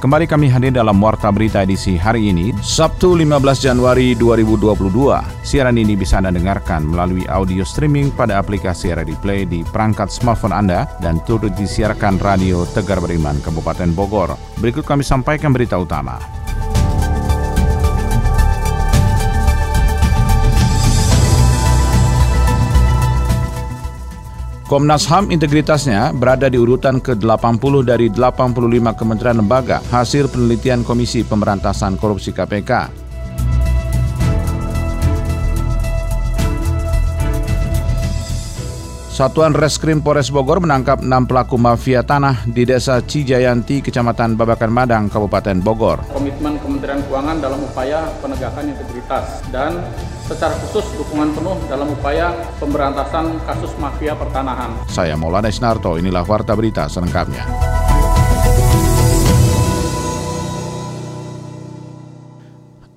Kembali kami hadir dalam Warta Berita edisi hari ini, Sabtu 15 Januari 2022. Siaran ini bisa Anda dengarkan melalui audio streaming pada aplikasi Radio Play di perangkat smartphone Anda dan turut disiarkan Radio Tegar Beriman, Kabupaten Bogor. Berikut kami sampaikan berita utama. Komnas HAM integritasnya berada di urutan ke-80 dari 85 kementerian lembaga hasil penelitian Komisi Pemberantasan Korupsi KPK. Satuan Reskrim Polres Bogor menangkap enam pelaku mafia tanah di Desa Cijayanti, Kecamatan Babakan Madang, Kabupaten Bogor. Komitmen Kementerian Keuangan dalam upaya penegakan integritas dan secara khusus dukungan penuh dalam upaya pemberantasan kasus mafia pertanahan. Saya Maulana Isnarto, inilah Warta Berita selengkapnya.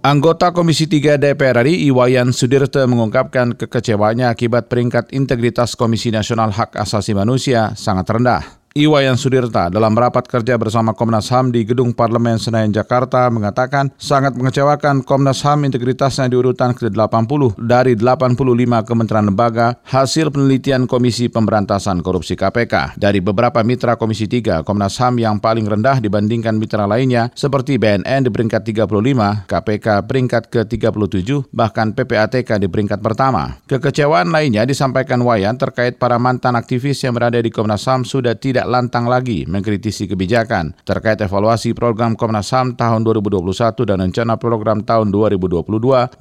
Anggota Komisi 3 DPR RI Iwayan Sudirte mengungkapkan kekecewaannya akibat peringkat integritas Komisi Nasional Hak Asasi Manusia sangat rendah. Iwayan Sudirta dalam rapat kerja bersama Komnas HAM di Gedung Parlemen Senayan Jakarta mengatakan sangat mengecewakan Komnas HAM integritasnya di urutan ke-80 dari 85 kementerian lembaga hasil penelitian Komisi Pemberantasan Korupsi KPK. Dari beberapa mitra Komisi 3, Komnas HAM yang paling rendah dibandingkan mitra lainnya seperti BNN di peringkat 35, KPK peringkat ke-37, bahkan PPATK di peringkat pertama. Kekecewaan lainnya disampaikan Wayan terkait para mantan aktivis yang berada di Komnas HAM sudah tidak tidak lantang lagi mengkritisi kebijakan terkait evaluasi program Komnas HAM tahun 2021 dan rencana program tahun 2022,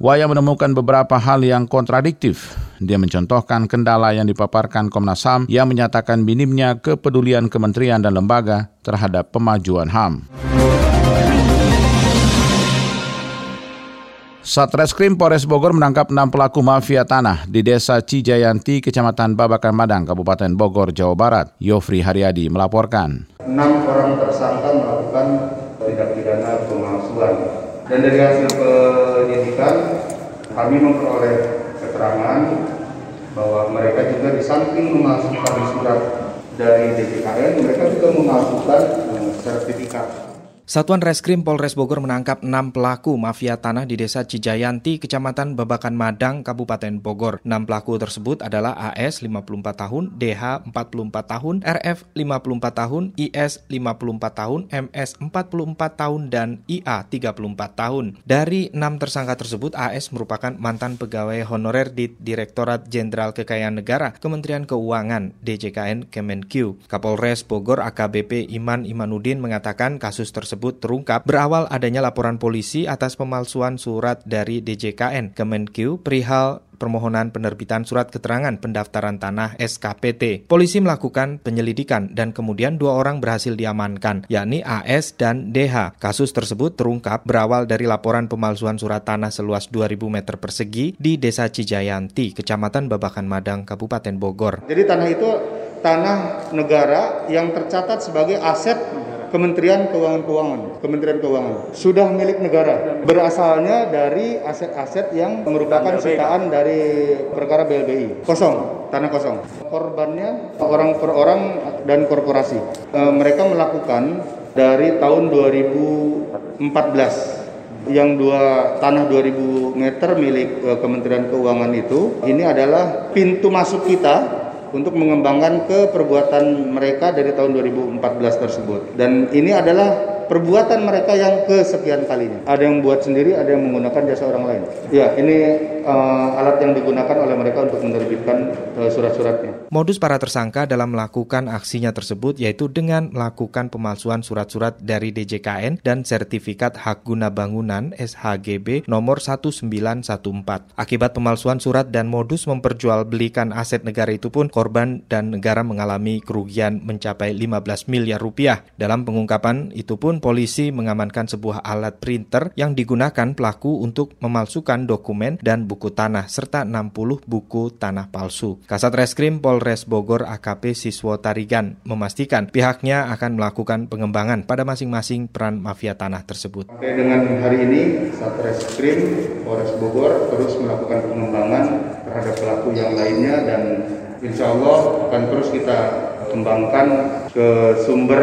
Waya menemukan beberapa hal yang kontradiktif. Dia mencontohkan kendala yang dipaparkan Komnas HAM yang menyatakan minimnya kepedulian kementerian dan lembaga terhadap pemajuan HAM. Satreskrim Polres Bogor menangkap enam pelaku mafia tanah di Desa Cijayanti, Kecamatan Babakan Madang, Kabupaten Bogor, Jawa Barat. Yofri Haryadi melaporkan. Enam orang tersangka melakukan tindak pidana pemalsuan. Dan dari hasil penyidikan, kami memperoleh keterangan bahwa mereka juga di samping memasukkan surat dari DPKN, mereka juga memasukkan eh, sertifikat Satuan Reskrim Polres Bogor menangkap enam pelaku mafia tanah di Desa Cijayanti, Kecamatan Babakan Madang, Kabupaten Bogor. Enam pelaku tersebut adalah AS 54 tahun, DH 44 tahun, RF 54 tahun, IS 54 tahun, MS 44 tahun, dan IA 34 tahun. Dari enam tersangka tersebut, AS merupakan mantan pegawai honorer di Direktorat Jenderal Kekayaan Negara, Kementerian Keuangan, DJKN Kemenq. Kapolres Bogor AKBP Iman Imanudin mengatakan kasus tersebut tersebut terungkap berawal adanya laporan polisi atas pemalsuan surat dari DJKN Kemenq perihal permohonan penerbitan surat keterangan pendaftaran tanah SKPT. Polisi melakukan penyelidikan dan kemudian dua orang berhasil diamankan, yakni AS dan DH. Kasus tersebut terungkap berawal dari laporan pemalsuan surat tanah seluas 2000 meter persegi di Desa Cijayanti, Kecamatan Babakan Madang, Kabupaten Bogor. Jadi tanah itu tanah negara yang tercatat sebagai aset Kementerian Keuangan-Keuangan, Kementerian Keuangan sudah milik negara. Berasalnya dari aset-aset yang merupakan sitaan dari perkara BLBI. Kosong, tanah kosong. Korbannya orang per orang dan korporasi. E, mereka melakukan dari tahun 2014 yang dua tanah 2000 meter milik e, Kementerian Keuangan itu ini adalah pintu masuk kita untuk mengembangkan ke perbuatan mereka dari tahun 2014 tersebut. Dan ini adalah perbuatan mereka yang kesekian kalinya. Ada yang buat sendiri, ada yang menggunakan jasa orang lain. Ya, ini uh, alat yang digunakan oleh mereka untuk menerbitkan uh, surat-suratnya. Modus para tersangka dalam melakukan aksinya tersebut yaitu dengan melakukan pemalsuan surat-surat dari DJKN dan sertifikat hak guna bangunan SHGB nomor 1914. Akibat pemalsuan surat dan modus memperjualbelikan aset negara itu pun korban dan negara mengalami kerugian mencapai 15 miliar rupiah. Dalam pengungkapan itu pun polisi mengamankan sebuah alat printer yang digunakan pelaku untuk memalsukan dokumen dan buku tanah serta 60 buku tanah palsu. Kasat Reskrim Polres Bogor AKP Siswo Tarigan memastikan pihaknya akan melakukan pengembangan pada masing-masing peran mafia tanah tersebut. Sampai dengan hari ini, Satreskrim Polres Bogor terus melakukan pengembangan terhadap pelaku yang lainnya dan insya Allah akan terus kita kembangkan ke sumber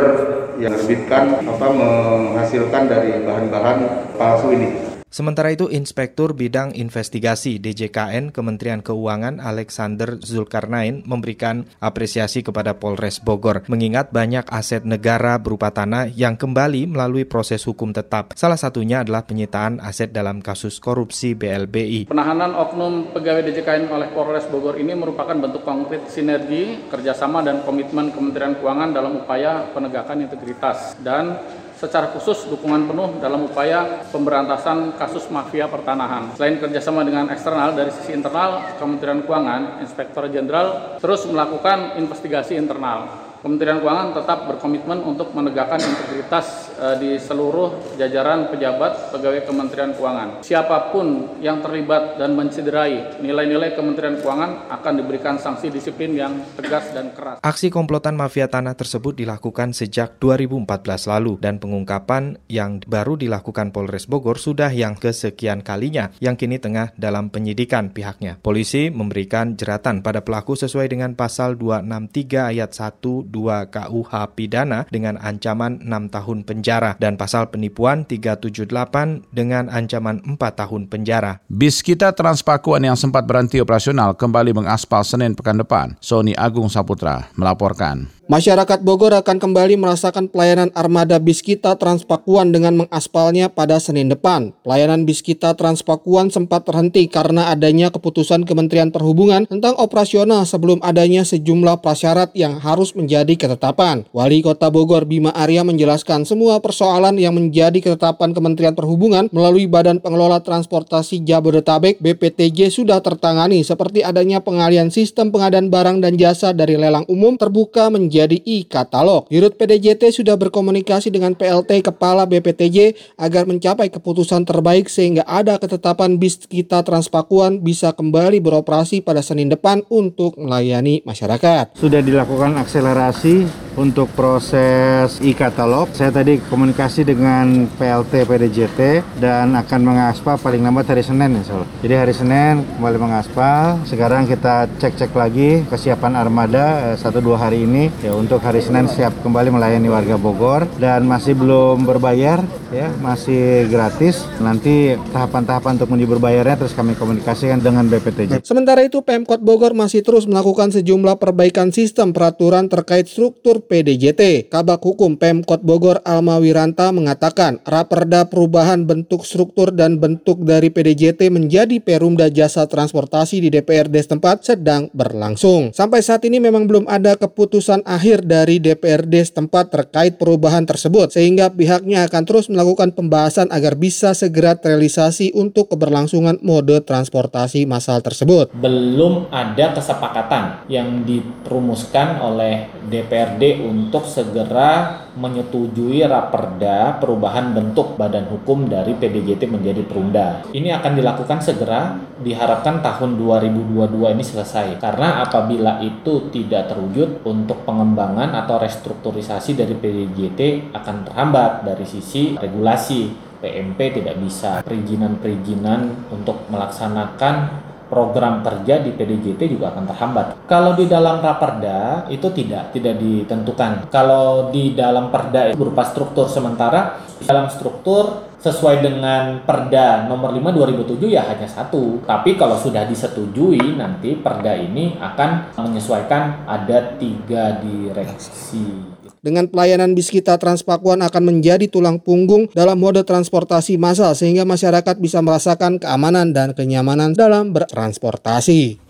yang menerbitkan apa menghasilkan dari bahan-bahan palsu ini. Sementara itu, Inspektur Bidang Investigasi DJKN Kementerian Keuangan Alexander Zulkarnain memberikan apresiasi kepada Polres Bogor, mengingat banyak aset negara berupa tanah yang kembali melalui proses hukum tetap. Salah satunya adalah penyitaan aset dalam kasus korupsi BLBI. Penahanan oknum pegawai DJKN oleh Polres Bogor ini merupakan bentuk konkret sinergi, kerjasama, dan komitmen Kementerian Keuangan dalam upaya penegakan integritas dan secara khusus dukungan penuh dalam upaya pemberantasan kasus mafia pertanahan. Selain kerjasama dengan eksternal, dari sisi internal, Kementerian Keuangan, Inspektor Jenderal terus melakukan investigasi internal Kementerian Keuangan tetap berkomitmen untuk menegakkan integritas uh, di seluruh jajaran pejabat pegawai Kementerian Keuangan. Siapa pun yang terlibat dan mencederai nilai-nilai Kementerian Keuangan akan diberikan sanksi disiplin yang tegas dan keras. Aksi komplotan mafia tanah tersebut dilakukan sejak 2014 lalu dan pengungkapan yang baru dilakukan Polres Bogor sudah yang kesekian kalinya yang kini tengah dalam penyidikan pihaknya. Polisi memberikan jeratan pada pelaku sesuai dengan pasal 263 ayat 1 2 KUH pidana dengan ancaman 6 tahun penjara dan pasal penipuan 378 dengan ancaman 4 tahun penjara. Bis kita Transpakuan yang sempat berhenti operasional kembali mengaspal Senin pekan depan. Sony Agung Saputra melaporkan. Masyarakat Bogor akan kembali merasakan pelayanan armada bis kita Transpakuan dengan mengaspalnya pada Senin depan. Pelayanan bis kita Transpakuan sempat terhenti karena adanya keputusan Kementerian Perhubungan tentang operasional sebelum adanya sejumlah prasyarat yang harus menjadi ketetapan. Wali Kota Bogor Bima Arya menjelaskan semua persoalan yang menjadi ketetapan Kementerian Perhubungan melalui Badan Pengelola Transportasi Jabodetabek BPTJ sudah tertangani seperti adanya pengalian sistem pengadaan barang dan jasa dari lelang umum terbuka menjadi menjadi e-katalog. Dirut PDJT sudah berkomunikasi dengan PLT Kepala BPTJ agar mencapai keputusan terbaik sehingga ada ketetapan bis kita Transpakuan bisa kembali beroperasi pada Senin depan untuk melayani masyarakat. Sudah dilakukan akselerasi untuk proses e-katalog. Saya tadi komunikasi dengan PLT PDJT dan akan mengaspal paling lambat hari Senin insya Allah. Jadi hari Senin kembali mengaspal. Sekarang kita cek-cek lagi kesiapan armada eh, satu dua hari ini ya untuk hari Senin siap kembali melayani warga Bogor dan masih belum berbayar ya masih gratis. Nanti tahapan-tahapan untuk menuju berbayarnya terus kami komunikasikan dengan BPTJ. Sementara itu Pemkot Bogor masih terus melakukan sejumlah perbaikan sistem peraturan terkait struktur PDJT. Kabak Hukum Pemkot Bogor Alma Wiranta mengatakan raperda perubahan bentuk struktur dan bentuk dari PDJT menjadi Perumda Jasa Transportasi di DPRD setempat sedang berlangsung. Sampai saat ini memang belum ada keputusan akhir dari DPRD setempat terkait perubahan tersebut sehingga pihaknya akan terus melakukan pembahasan agar bisa segera terrealisasi untuk keberlangsungan mode transportasi massal tersebut. Belum ada kesepakatan yang dirumuskan oleh DPRD untuk segera menyetujui raperda perubahan bentuk badan hukum dari PDJT menjadi perumda. Ini akan dilakukan segera, diharapkan tahun 2022 ini selesai. Karena apabila itu tidak terwujud untuk pengembangan atau restrukturisasi dari PDJT akan terhambat dari sisi regulasi. PMP tidak bisa perizinan-perizinan untuk melaksanakan program kerja di PDJT juga akan terhambat. Kalau di dalam raperda itu tidak tidak ditentukan. Kalau di dalam perda itu berupa struktur sementara, dalam struktur sesuai dengan Perda nomor 5 2007 ya hanya satu. Tapi kalau sudah disetujui nanti Perda ini akan menyesuaikan ada tiga direksi. Dengan pelayanan bis kita Transpakuan akan menjadi tulang punggung dalam mode transportasi massal sehingga masyarakat bisa merasakan keamanan dan kenyamanan dalam bertransportasi.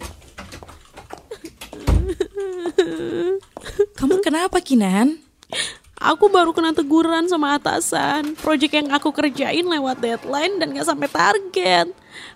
Kamu kenapa Kinan? Aku baru kena teguran sama atasan. Project yang aku kerjain lewat deadline dan gak sampai target.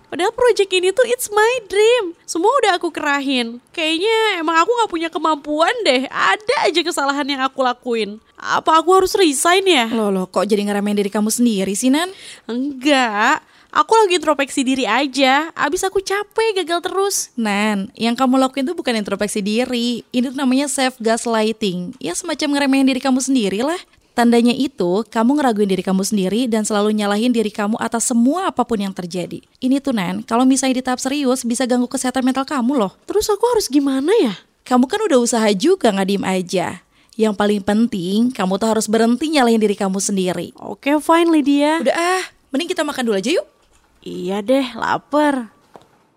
Padahal project ini tuh it's my dream. Semua udah aku kerahin. Kayaknya emang aku gak punya kemampuan deh. Ada aja kesalahan yang aku lakuin. Apa aku harus resign ya? Loh, loh kok jadi ngeramein diri kamu sendiri sih, Nan? Enggak. Aku lagi introspeksi diri aja. Abis aku capek gagal terus. Nen, yang kamu lakuin tuh bukan introspeksi diri. Ini tuh namanya self gaslighting. Ya semacam ngeremehin diri kamu sendiri lah. Tandanya itu, kamu ngeraguin diri kamu sendiri dan selalu nyalahin diri kamu atas semua apa pun yang terjadi. Ini tuh, Nen, kalau misalnya di tahap serius bisa ganggu kesehatan mental kamu loh. Terus aku harus gimana ya? Kamu kan udah usaha juga nggak diem aja. Yang paling penting, kamu tuh harus berhenti nyalahin diri kamu sendiri. Oke, fine Lydia. Udah ah, mending kita makan dulu aja yuk. Iya deh, lapar.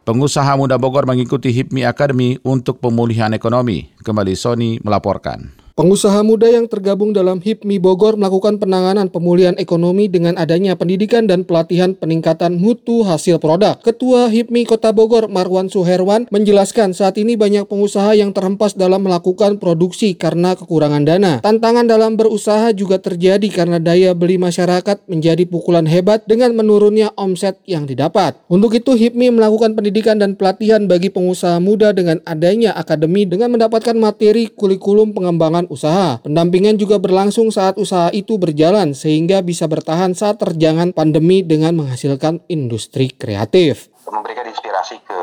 Pengusaha muda Bogor mengikuti HIPMI Academy untuk pemulihan ekonomi. Kembali Sony melaporkan. Pengusaha muda yang tergabung dalam HIPMI Bogor melakukan penanganan pemulihan ekonomi dengan adanya pendidikan dan pelatihan peningkatan mutu hasil produk. Ketua HIPMI Kota Bogor Marwan Suherwan menjelaskan saat ini banyak pengusaha yang terhempas dalam melakukan produksi karena kekurangan dana. Tantangan dalam berusaha juga terjadi karena daya beli masyarakat menjadi pukulan hebat dengan menurunnya omset yang didapat. Untuk itu HIPMI melakukan pendidikan dan pelatihan bagi pengusaha muda dengan adanya akademi dengan mendapatkan materi kurikulum pengembangan usaha. Pendampingan juga berlangsung saat usaha itu berjalan sehingga bisa bertahan saat terjangan pandemi dengan menghasilkan industri kreatif. Memberikan inspirasi ke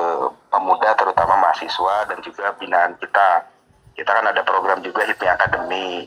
pemuda terutama mahasiswa dan juga binaan kita. Kita kan ada program juga HIPMI Academy.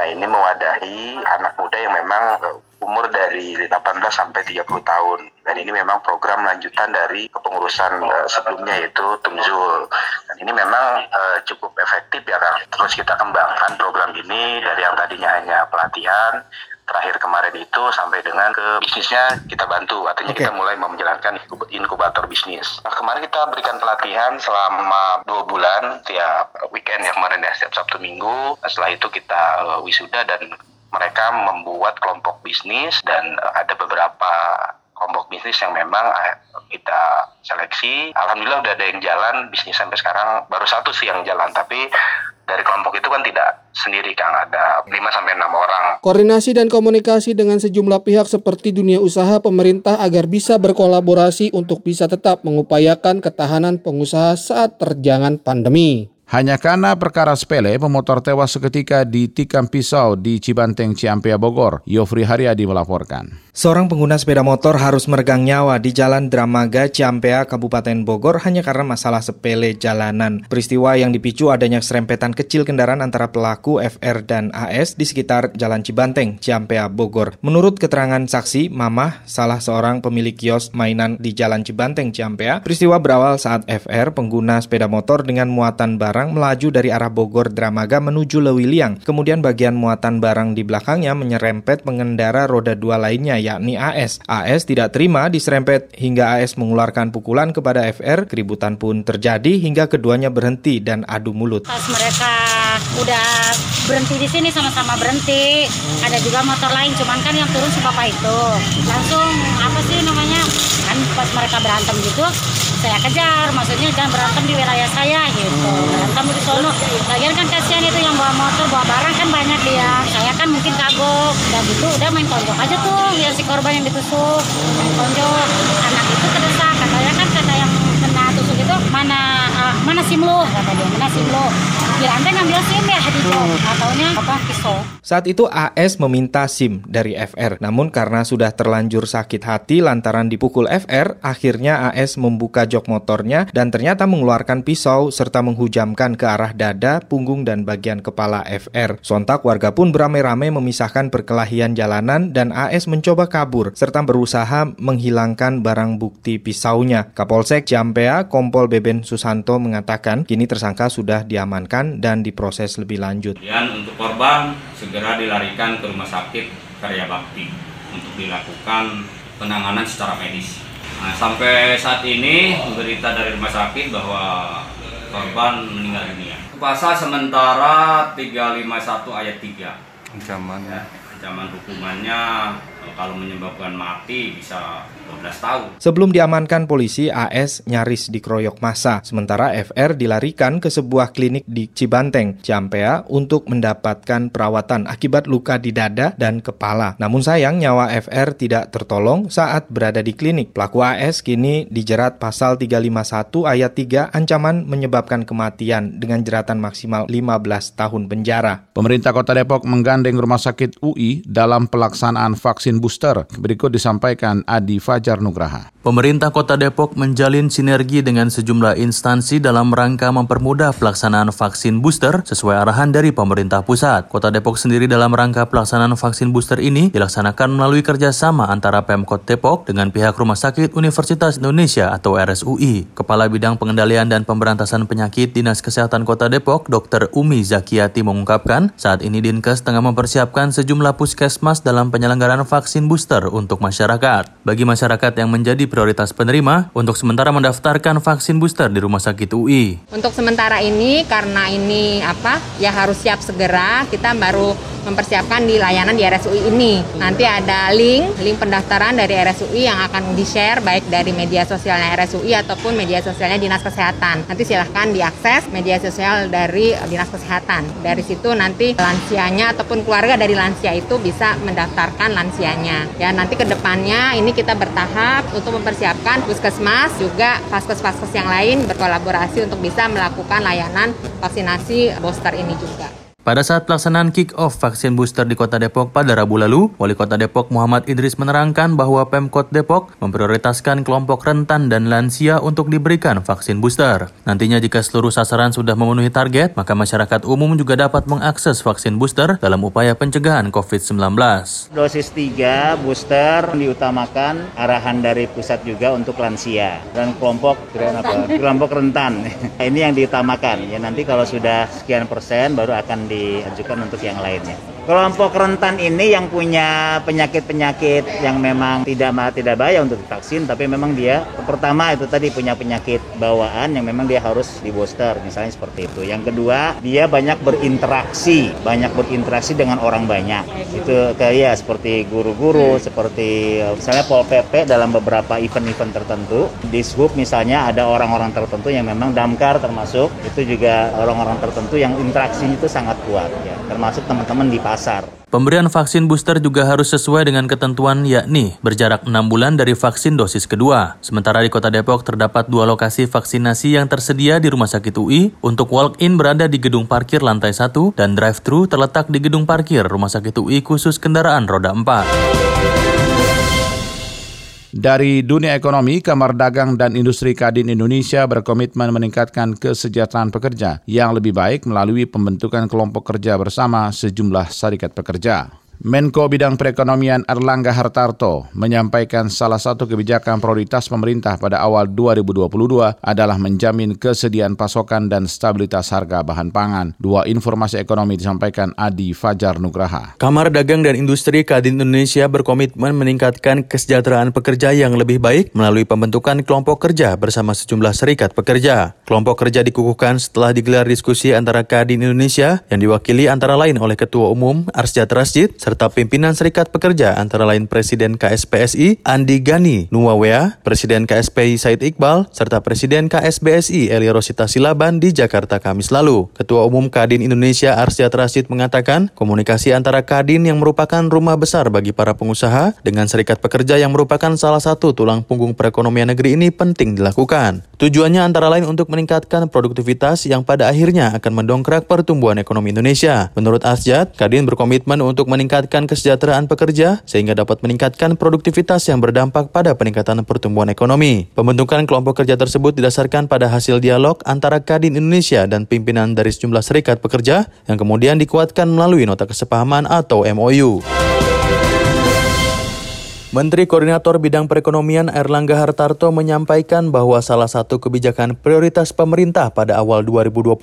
Nah ini mewadahi anak muda yang memang eh, umur dari 18 sampai 30 tahun. Dan ini memang program lanjutan dari kepengurusan uh, sebelumnya yaitu Tumzul. Dan ini memang uh, cukup efektif ya kan. Terus kita kembangkan program ini dari yang tadinya hanya pelatihan terakhir kemarin itu sampai dengan ke bisnisnya kita bantu artinya okay. kita mulai menjalankan inkubator bisnis nah, kemarin kita berikan pelatihan selama dua bulan tiap weekend ya kemarin ya setiap sabtu minggu setelah itu kita uh, wisuda dan mereka membuat kelompok bisnis dan uh, ada beberapa kelompok bisnis yang memang uh, kita seleksi. Alhamdulillah udah ada yang jalan bisnis sampai sekarang baru satu sih yang jalan tapi dari kelompok itu kan tidak sendiri Kang, ada 5 sampai 6 orang. Koordinasi dan komunikasi dengan sejumlah pihak seperti dunia usaha pemerintah agar bisa berkolaborasi untuk bisa tetap mengupayakan ketahanan pengusaha saat terjangan pandemi. Hanya karena perkara sepele, pemotor tewas seketika ditikam pisau di Cibanteng, Ciampea, Bogor. Yofri Haryadi melaporkan. Seorang pengguna sepeda motor harus meregang nyawa di Jalan Dramaga, Ciampea, Kabupaten Bogor hanya karena masalah sepele jalanan. Peristiwa yang dipicu adanya serempetan kecil kendaraan antara pelaku FR dan AS di sekitar Jalan Cibanteng, Ciampea, Bogor. Menurut keterangan saksi, Mamah, salah seorang pemilik kios mainan di Jalan Cibanteng, Ciampea, peristiwa berawal saat FR, pengguna sepeda motor dengan muatan barang melaju dari arah Bogor Dramaga menuju Lewiliang. Kemudian bagian muatan barang di belakangnya menyerempet pengendara roda dua lainnya yakni AS. AS tidak terima diserempet hingga AS mengeluarkan pukulan kepada FR. Keributan pun terjadi hingga keduanya berhenti dan adu mulut. Pas mereka udah berhenti di sini sama-sama berhenti, ada juga motor lain, cuman kan yang turun si bapak itu langsung apa sih namanya kan pas mereka berantem gitu saya kejar maksudnya jangan berantem di wilayah saya gitu. Berantem di sono. Lagian kan kasihan itu yang bawa motor bawa barang kan banyak dia. Saya kan mungkin kagok. Dan gitu udah main tonjok aja tuh biar si korban yang ditusuk. Main tonjok. Anak itu terdesak katanya kan kata yang kena tusuk itu mana uh, mana sim lo kata dia mana sim lo kira anda ngambil sim ya ataunya apa pisau saat itu AS meminta SIM dari FR, namun karena sudah terlanjur sakit hati lantaran dipukul FR, akhirnya AS membuka jok motornya dan ternyata mengeluarkan pisau serta menghujamkan ke arah dada, punggung, dan bagian kepala FR. Sontak warga pun beramai-ramai memisahkan perkelahian jalanan dan AS mencoba kabur serta berusaha menghilangkan barang bukti pisaunya. Kapolsek Ciampea, Kompol Beben Susanto mengatakan kini tersangka sudah diamankan dan diproses lebih lanjut. Dan untuk korban segera segera dilarikan ke rumah sakit Karya Bakti untuk dilakukan penanganan secara medis. Nah, sampai saat ini berita dari rumah sakit bahwa korban meninggal dunia. Pasal sementara 351 ayat 3. Ancaman. Ya, ancaman hukumannya kalau menyebabkan mati bisa 12 tahun. Sebelum diamankan polisi, AS nyaris dikeroyok masa. Sementara FR dilarikan ke sebuah klinik di Cibanteng, Ciampea untuk mendapatkan perawatan akibat luka di dada dan kepala. Namun sayang nyawa FR tidak tertolong saat berada di klinik. Pelaku AS kini dijerat pasal 351 ayat 3 ancaman menyebabkan kematian dengan jeratan maksimal 15 tahun penjara. Pemerintah Kota Depok menggandeng Rumah Sakit UI dalam pelaksanaan vaksin vaksin booster. Berikut disampaikan Adi Fajar Nugraha. Pemerintah Kota Depok menjalin sinergi dengan sejumlah instansi dalam rangka mempermudah pelaksanaan vaksin booster sesuai arahan dari pemerintah pusat. Kota Depok sendiri dalam rangka pelaksanaan vaksin booster ini dilaksanakan melalui kerjasama antara Pemkot Depok dengan pihak Rumah Sakit Universitas Indonesia atau RSUI. Kepala Bidang Pengendalian dan Pemberantasan Penyakit Dinas Kesehatan Kota Depok, Dr. Umi Zakiati mengungkapkan, saat ini Dinkes tengah mempersiapkan sejumlah puskesmas dalam penyelenggaraan vaksin booster untuk masyarakat. Bagi masyarakat yang menjadi prioritas penerima untuk sementara mendaftarkan vaksin booster di Rumah Sakit UI. Untuk sementara ini karena ini apa ya harus siap segera kita baru mempersiapkan di layanan di RSUI ini. Nanti ada link, link pendaftaran dari RSUI yang akan di-share baik dari media sosialnya RSUI ataupun media sosialnya Dinas Kesehatan. Nanti silahkan diakses media sosial dari Dinas Kesehatan. Dari situ nanti lansianya ataupun keluarga dari lansia itu bisa mendaftarkan lansianya. Ya nanti ke depannya ini kita bertahap untuk mempersiapkan puskesmas juga vaskes-vaskes yang lain berkolaborasi untuk bisa melakukan layanan vaksinasi booster ini juga. Pada saat pelaksanaan kick-off vaksin booster di Kota Depok pada Rabu lalu, Wali Kota Depok Muhammad Idris menerangkan bahwa Pemkot Depok memprioritaskan kelompok rentan dan lansia untuk diberikan vaksin booster. Nantinya jika seluruh sasaran sudah memenuhi target, maka masyarakat umum juga dapat mengakses vaksin booster dalam upaya pencegahan COVID-19. Dosis 3 booster diutamakan arahan dari pusat juga untuk lansia dan kelompok apa? kelompok rentan. Ini yang diutamakan. Ya nanti kalau sudah sekian persen baru akan diajukan untuk yang lainnya. Kelompok rentan ini yang punya penyakit-penyakit yang memang tidak tidak bahaya untuk divaksin, tapi memang dia pertama itu tadi punya penyakit bawaan yang memang dia harus di booster, misalnya seperti itu. Yang kedua, dia banyak berinteraksi, banyak berinteraksi dengan orang banyak. Itu kayak ya seperti guru-guru, seperti misalnya Pol PP dalam beberapa event-event tertentu, di SHUB misalnya ada orang-orang tertentu yang memang damkar termasuk itu juga orang-orang tertentu yang interaksinya itu sangat kuat ya, termasuk teman-teman di pasar. Pemberian vaksin booster juga harus sesuai dengan ketentuan yakni berjarak 6 bulan dari vaksin dosis kedua. Sementara di Kota Depok terdapat dua lokasi vaksinasi yang tersedia di Rumah Sakit UI untuk walk-in berada di gedung parkir lantai 1 dan drive-thru terletak di gedung parkir Rumah Sakit UI khusus kendaraan roda 4. Dari dunia ekonomi, Kamar Dagang dan Industri Kadin Indonesia berkomitmen meningkatkan kesejahteraan pekerja yang lebih baik melalui pembentukan kelompok kerja bersama sejumlah serikat pekerja. Menko Bidang Perekonomian Erlangga Hartarto menyampaikan salah satu kebijakan prioritas pemerintah pada awal 2022 adalah menjamin kesediaan pasokan dan stabilitas harga bahan pangan. Dua informasi ekonomi disampaikan Adi Fajar Nugraha. Kamar Dagang dan Industri Kadin Indonesia berkomitmen meningkatkan kesejahteraan pekerja yang lebih baik melalui pembentukan kelompok kerja bersama sejumlah serikat pekerja. Kelompok kerja dikukuhkan setelah digelar diskusi antara Kadin Indonesia yang diwakili antara lain oleh Ketua Umum Arsjat Rasjid serta pimpinan serikat pekerja antara lain Presiden KSPSI Andi Gani Nuwawea, Presiden KSPI Said Iqbal, serta Presiden KSBSI Eli Rosita Silaban di Jakarta Kamis lalu. Ketua Umum Kadin Indonesia Arsyad Rashid mengatakan komunikasi antara Kadin yang merupakan rumah besar bagi para pengusaha dengan serikat pekerja yang merupakan salah satu tulang punggung perekonomian negeri ini penting dilakukan. Tujuannya antara lain untuk meningkatkan produktivitas yang pada akhirnya akan mendongkrak pertumbuhan ekonomi Indonesia. Menurut Arsyad, Kadin berkomitmen untuk meningkatkan meningkatkan kesejahteraan pekerja sehingga dapat meningkatkan produktivitas yang berdampak pada peningkatan pertumbuhan ekonomi. Pembentukan kelompok kerja tersebut didasarkan pada hasil dialog antara Kadin Indonesia dan pimpinan dari sejumlah serikat pekerja yang kemudian dikuatkan melalui nota kesepahaman atau MOU. Menteri Koordinator Bidang Perekonomian Erlangga Hartarto menyampaikan bahwa salah satu kebijakan prioritas pemerintah pada awal 2022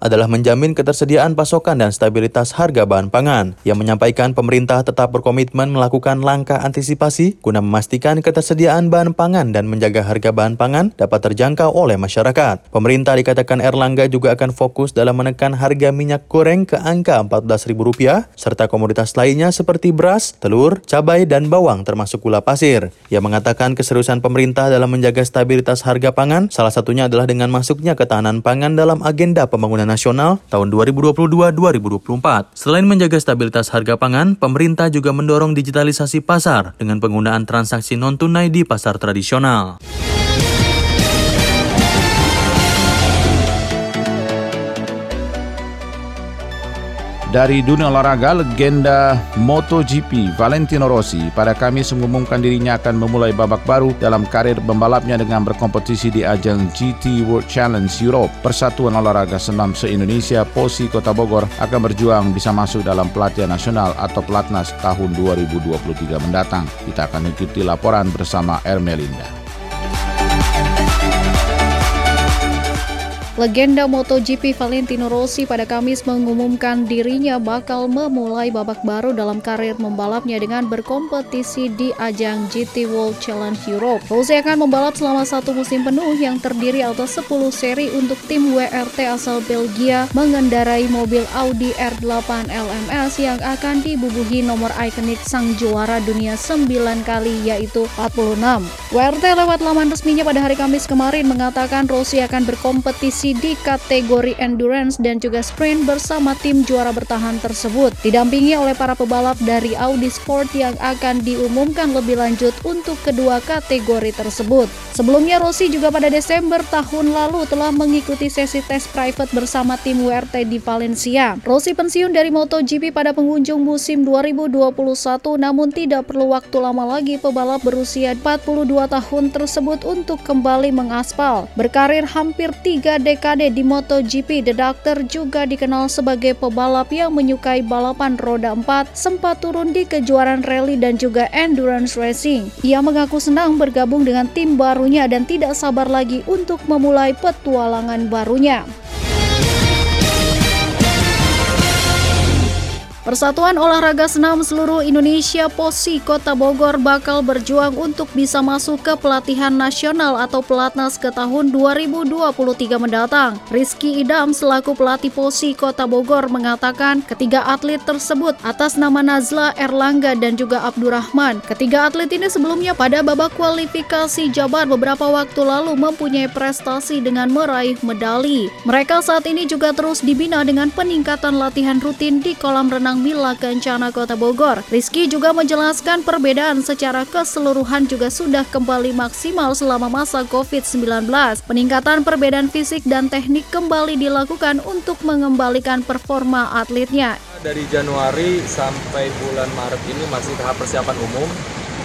adalah menjamin ketersediaan pasokan dan stabilitas harga bahan pangan. Ia menyampaikan pemerintah tetap berkomitmen melakukan langkah antisipasi guna memastikan ketersediaan bahan pangan dan menjaga harga bahan pangan dapat terjangkau oleh masyarakat. Pemerintah dikatakan Erlangga juga akan fokus dalam menekan harga minyak goreng ke angka Rp14.000 serta komoditas lainnya seperti beras, telur, cabai, dan bawang termasuk termasuk gula pasir. Ia mengatakan keseriusan pemerintah dalam menjaga stabilitas harga pangan, salah satunya adalah dengan masuknya ketahanan pangan dalam agenda pembangunan nasional tahun 2022-2024. Selain menjaga stabilitas harga pangan, pemerintah juga mendorong digitalisasi pasar dengan penggunaan transaksi non-tunai di pasar tradisional. Dari dunia olahraga, legenda MotoGP Valentino Rossi pada Kamis mengumumkan dirinya akan memulai babak baru dalam karir pembalapnya dengan berkompetisi di ajang GT World Challenge Europe. Persatuan Olahraga Senam se-Indonesia POSI Kota Bogor akan berjuang bisa masuk dalam pelatihan nasional atau pelatnas tahun 2023 mendatang. Kita akan ikuti laporan bersama Ermelinda. Legenda MotoGP Valentino Rossi pada Kamis mengumumkan dirinya bakal memulai babak baru dalam karir membalapnya dengan berkompetisi di ajang GT World Challenge Europe. Rossi akan membalap selama satu musim penuh yang terdiri atas 10 seri untuk tim WRT asal Belgia mengendarai mobil Audi R8 LMS yang akan dibubuhi nomor ikonik sang juara dunia 9 kali yaitu 46. WRT lewat laman resminya pada hari Kamis kemarin mengatakan Rossi akan berkompetisi di kategori endurance dan juga sprint bersama tim juara bertahan tersebut, didampingi oleh para pebalap dari Audi Sport yang akan diumumkan lebih lanjut untuk kedua kategori tersebut. Sebelumnya Rossi juga pada Desember tahun lalu telah mengikuti sesi tes private bersama tim WRT di Valencia. Rossi pensiun dari MotoGP pada pengunjung musim 2021 namun tidak perlu waktu lama lagi pebalap berusia 42 tahun tersebut untuk kembali mengaspal. Berkarir hampir 3 dekade dekade di MotoGP, The Doctor juga dikenal sebagai pebalap yang menyukai balapan roda 4, sempat turun di kejuaraan rally dan juga endurance racing. Ia mengaku senang bergabung dengan tim barunya dan tidak sabar lagi untuk memulai petualangan barunya. Persatuan Olahraga Senam Seluruh Indonesia POSI Kota Bogor bakal berjuang untuk bisa masuk ke pelatihan nasional atau pelatnas ke tahun 2023 mendatang. Rizky Idam selaku pelatih POSI Kota Bogor mengatakan ketiga atlet tersebut atas nama Nazla, Erlangga, dan juga Abdurrahman. Ketiga atlet ini sebelumnya pada babak kualifikasi Jabar beberapa waktu lalu mempunyai prestasi dengan meraih medali. Mereka saat ini juga terus dibina dengan peningkatan latihan rutin di kolam renang Mila Kencana Kota Bogor. Rizky juga menjelaskan perbedaan secara keseluruhan juga sudah kembali maksimal selama masa COVID-19. Peningkatan perbedaan fisik dan teknik kembali dilakukan untuk mengembalikan performa atletnya. Dari Januari sampai bulan Maret ini masih tahap persiapan umum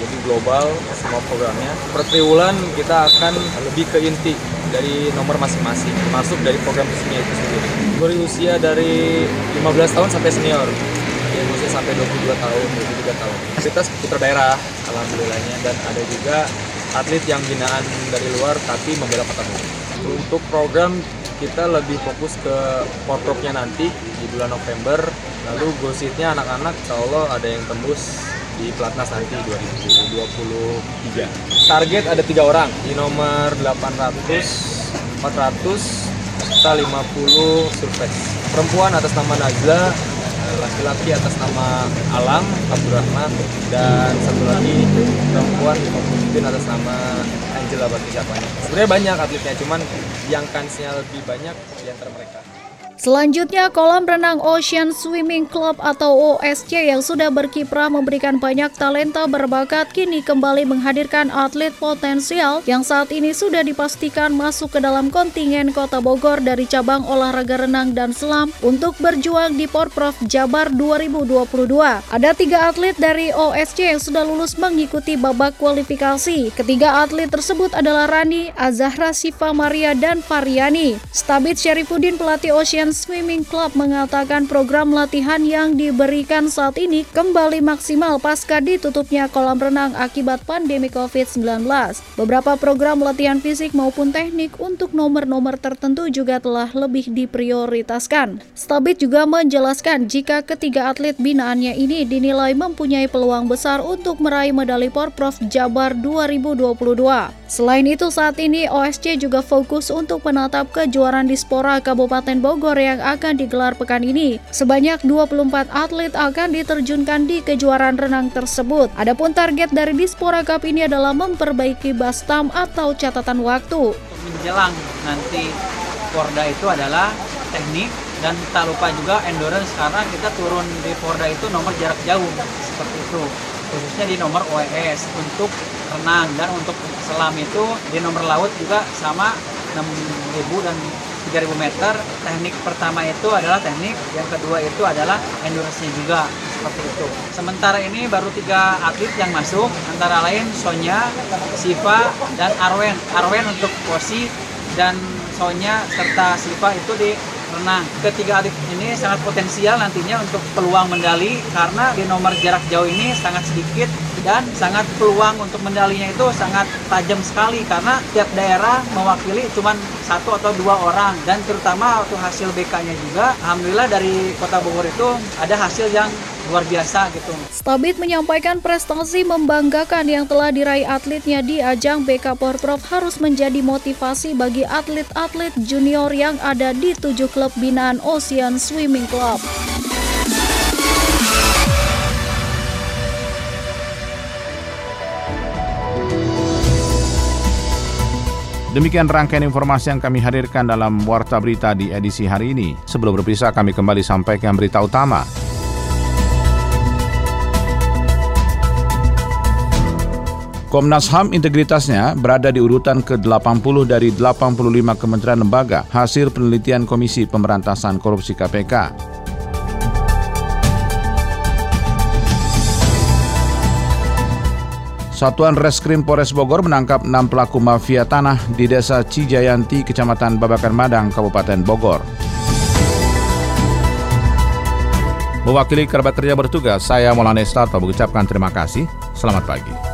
jadi global semua programnya. Per triwulan kita akan lebih ke inti dari nomor masing-masing, termasuk dari program resminya itu sendiri. Dari usia dari 15 tahun sampai senior yang usia sampai 22 tahun, 23 tahun. Kita putra daerah, alhamdulillahnya, dan ada juga atlet yang binaan dari luar tapi membela kota Untuk program kita lebih fokus ke portropnya nanti di bulan November, lalu goalsitnya anak-anak Allah ada yang tembus di Platnas nanti 2023. Target ada tiga orang di nomor 800, 400, serta 50 surface. Perempuan atas nama Najla, laki-laki atas nama Alam Abdurrahman dan satu lagi perempuan pemimpin atas nama Angela siapanya. Sebenarnya banyak atletnya, cuman yang kansnya lebih banyak di antara mereka. Selanjutnya, kolam renang Ocean Swimming Club atau OSC yang sudah berkiprah memberikan banyak talenta berbakat kini kembali menghadirkan atlet potensial yang saat ini sudah dipastikan masuk ke dalam kontingen Kota Bogor dari cabang olahraga renang dan selam untuk berjuang di Porprov Jabar 2022. Ada tiga atlet dari OSC yang sudah lulus mengikuti babak kualifikasi. Ketiga atlet tersebut adalah Rani, Azahra Siva Maria, dan Pariani. Stabit Syarifuddin pelatih Ocean Swimming Club mengatakan program latihan yang diberikan saat ini kembali maksimal pasca ditutupnya kolam renang akibat pandemi COVID-19. Beberapa program latihan fisik maupun teknik untuk nomor-nomor tertentu juga telah lebih diprioritaskan. Stabit juga menjelaskan jika ketiga atlet binaannya ini dinilai mempunyai peluang besar untuk meraih medali Porprov Jabar 2022. Selain itu, saat ini OSC juga fokus untuk menatap kejuaraan Dispora Kabupaten Bogor yang akan digelar pekan ini. Sebanyak 24 atlet akan diterjunkan di kejuaraan renang tersebut. Adapun target dari Dispora Cup ini adalah memperbaiki bastam atau catatan waktu. Menjelang nanti Porda itu adalah teknik dan tak lupa juga endurance karena kita turun di Porda itu nomor jarak jauh seperti itu khususnya di nomor OES untuk renang dan untuk selam itu di nomor laut juga sama 6000 dan 3000 meter. Teknik pertama itu adalah teknik, yang kedua itu adalah endurance juga seperti itu. Sementara ini baru tiga atlet yang masuk, antara lain Sonya, Siva, dan Arwen. Arwen untuk posi dan Sonya serta Siva itu di renang. Ketiga atlet ini sangat potensial nantinya untuk peluang medali karena di nomor jarak jauh ini sangat sedikit dan sangat peluang untuk medalinya itu sangat tajam sekali karena tiap daerah mewakili cuma satu atau dua orang dan terutama waktu hasil BK-nya juga alhamdulillah dari Kota Bogor itu ada hasil yang luar biasa gitu. Stabit menyampaikan prestasi membanggakan yang telah diraih atletnya di ajang BK Porprov harus menjadi motivasi bagi atlet-atlet junior yang ada di tujuh klub binaan Ocean Swimming Club. Demikian rangkaian informasi yang kami hadirkan dalam Warta Berita di edisi hari ini. Sebelum berpisah, kami kembali sampaikan berita utama. Komnas HAM integritasnya berada di urutan ke-80 dari 85 kementerian lembaga hasil penelitian Komisi Pemberantasan Korupsi KPK. Satuan Reskrim Polres Bogor menangkap enam pelaku mafia tanah di Desa Cijayanti, Kecamatan Babakan Madang, Kabupaten Bogor. Mewakili kerabat kerja bertugas, saya Maulana Estato mengucapkan terima kasih. Selamat pagi.